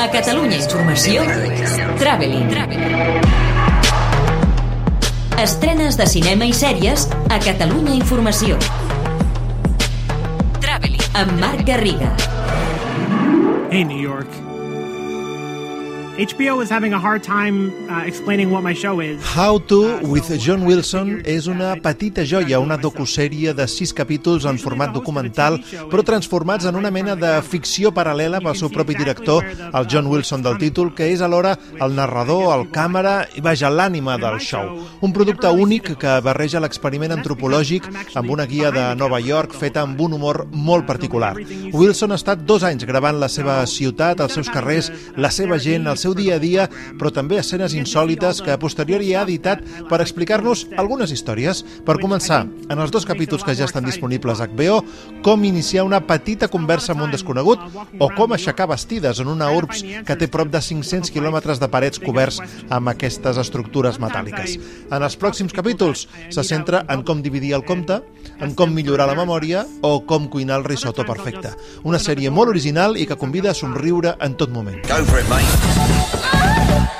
A Catalunya Informació, Traveling. Estrenes de cinema i sèries a Catalunya Informació. Traveling. Amb Marc Garriga. Hey, New York. HBO is having a hard time uh, explaining what my show is. How to with John Wilson és una petita joia, una docusèrie de sis capítols en format documental, però transformats en una mena de ficció paral·lela pel seu propi director, el John Wilson del títol, que és alhora el narrador, el càmera i, vaja, l'ànima del show. Un producte únic que barreja l'experiment antropològic amb una guia de Nova York feta amb un humor molt particular. Wilson ha estat dos anys gravant la seva ciutat, els seus carrers, la seva gent, el seu seu dia a dia, però també escenes insòlites que a posteriori ha editat per explicar-nos algunes històries. Per començar, en els dos capítols que ja estan disponibles a HBO, com iniciar una petita conversa amb un desconegut o com aixecar vestides en una URBS que té prop de 500 quilòmetres de parets coberts amb aquestes estructures metàl·liques. En els pròxims capítols se centra en com dividir el compte, en com millorar la memòria o com cuinar el risotto perfecte. Una sèrie molt original i que convida a somriure en tot moment. Go for it, mate. 啊！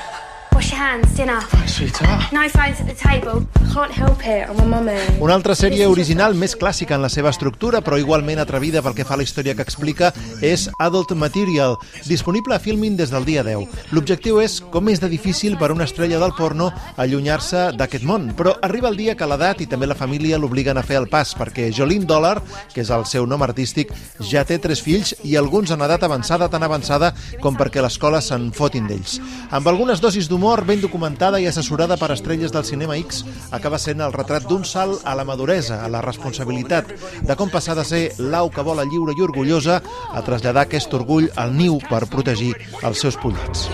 我是 hands, dinner. Sweetheart. No phones at the table. Can't help it, I'm a mummy. Una altra sèrie original més clàssica en la seva estructura, però igualment atrevida pel que fa a la història que explica, és Adult Material, disponible a Filmin des del dia 10. L'objectiu és com és de difícil per una estrella del porno allunyar-se d'aquest món, però arriba el dia que l'edat i també la família l'obliguen a fer el pas, perquè Jolene Dollar, que és el seu nom artístic, ja té tres fills i alguns en edat avançada, tan avançada com perquè l'escola se'n fotin d'ells. Amb algunes dosis d'humor ben documentada i assessorada per estrelles del cinema X, acaba sent el retrat d'un salt a la maduresa, a la responsabilitat, de com passar de ser l'au que vola lliure i orgullosa a traslladar aquest orgull al niu per protegir els seus pollets.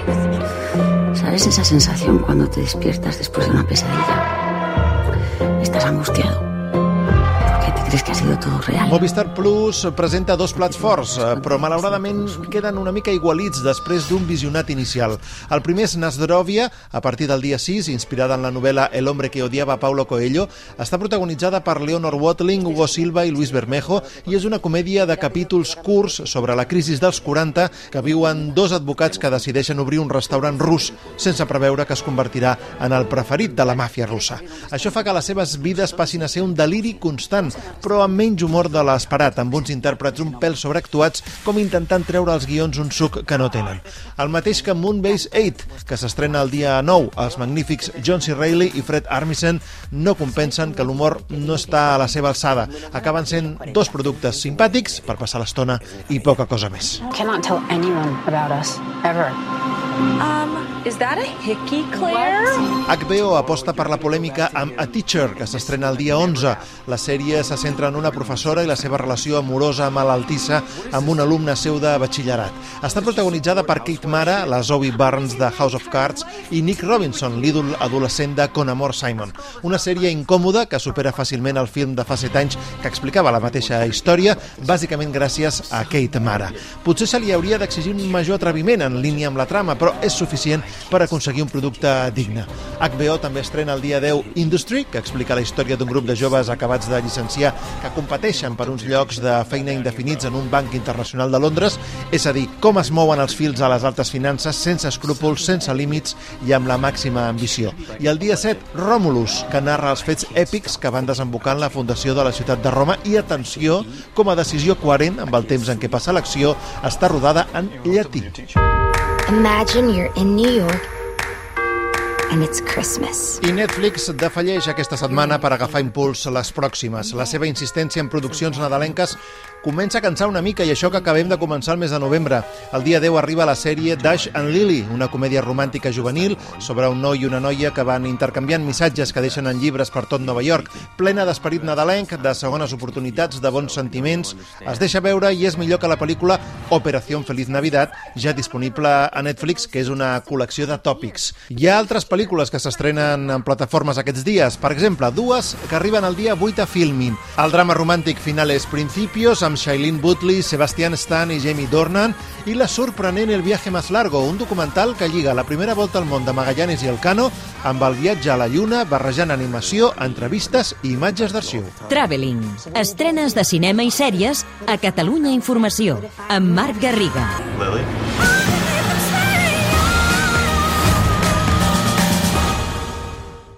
¿Sabes esa sensación cuando te despiertas después de una pesadilla? Estás angustiado. Crees que ha sido todo real. Movistar Plus presenta dos plats forts, eh, però malauradament queden una mica igualits després d'un visionat inicial. El primer és Nasdrovia, a partir del dia 6, inspirada en la novel·la El hombre que odiava Paulo Coelho, està protagonitzada per Leonor Watling, Hugo Silva i Luis Bermejo i és una comèdia de capítols curts sobre la crisi dels 40 que viuen dos advocats que decideixen obrir un restaurant rus sense preveure que es convertirà en el preferit de la màfia russa. Això fa que les seves vides passin a ser un deliri constant, però amb menys humor de l'esperat, amb uns intèrprets un pèl sobreactuats com intentant treure als guions un suc que no tenen. El mateix que Moonbase 8, que s'estrena el dia 9. Els magnífics John C. Reilly i Fred Armisen no compensen que l'humor no està a la seva alçada. Acaben sent dos productes simpàtics per passar l'estona i poca cosa més. Cannot tell anyone about us, ever. Um, is that a hickey, Claire? HBO aposta per la polèmica amb A Teacher, que s'estrena el dia 11. La sèrie se centra en una professora i la seva relació amorosa malaltissa amb un alumne seu de batxillerat. Està protagonitzada per Kate Mara, la Zoe Barnes de House of Cards i Nick Robinson, l'ídol adolescent de Con Amor Simon. Una sèrie incòmoda que supera fàcilment el film de fa 7 anys que explicava la mateixa història, bàsicament gràcies a Kate Mara. Potser se li hauria d'exigir un major atreviment en línia amb la trama, però és suficient per aconseguir un producte digne. HBO també estrena el dia 10 Industry, que explica la història d'un grup de joves acabats de llicenciar que competeixen per uns llocs de feina indefinits en un banc internacional de Londres, és a dir, com es mouen els fils a les altes finances sense escrúpols, sense límits i amb la màxima ambició. I el dia 7, Romulus, que narra els fets èpics que van desembocar en la fundació de la ciutat de Roma i, atenció, com a decisió coherent amb el temps en què passa l'acció, està rodada en llatí. Imagine you're in New York and it's Christmas. I Netflix defalleix aquesta setmana per agafar impuls les pròximes. La seva insistència en produccions nadalenques comença a cansar una mica i això que acabem de començar el mes de novembre. El dia 10 arriba la sèrie Dash and Lily, una comèdia romàntica juvenil sobre un noi i una noia que van intercanviant missatges que deixen en llibres per tot Nova York, plena d'esperit nadalenc, de segones oportunitats, de bons sentiments. Es deixa veure i és millor que la pel·lícula Operación Feliz Navidad, ja disponible a Netflix, que és una col·lecció de tòpics. Hi ha altres pel·lícules que s'estrenen en plataformes aquests dies, per exemple, dues que arriben el dia 8 a Filmin. El drama romàntic Finales Principios, amb Shailene Woodley, Sebastian Stan i Jamie Dornan, i la sorprenent El viaje más largo, un documental que lliga la primera volta al món de Magallanes i Elcano amb el viatge a la Lluna, barrejant animació, entrevistes i imatges d'arxiu. Traveling. Estrenes de cinema i sèries a Catalunya Informació. Amb Marc Garriga. Lily?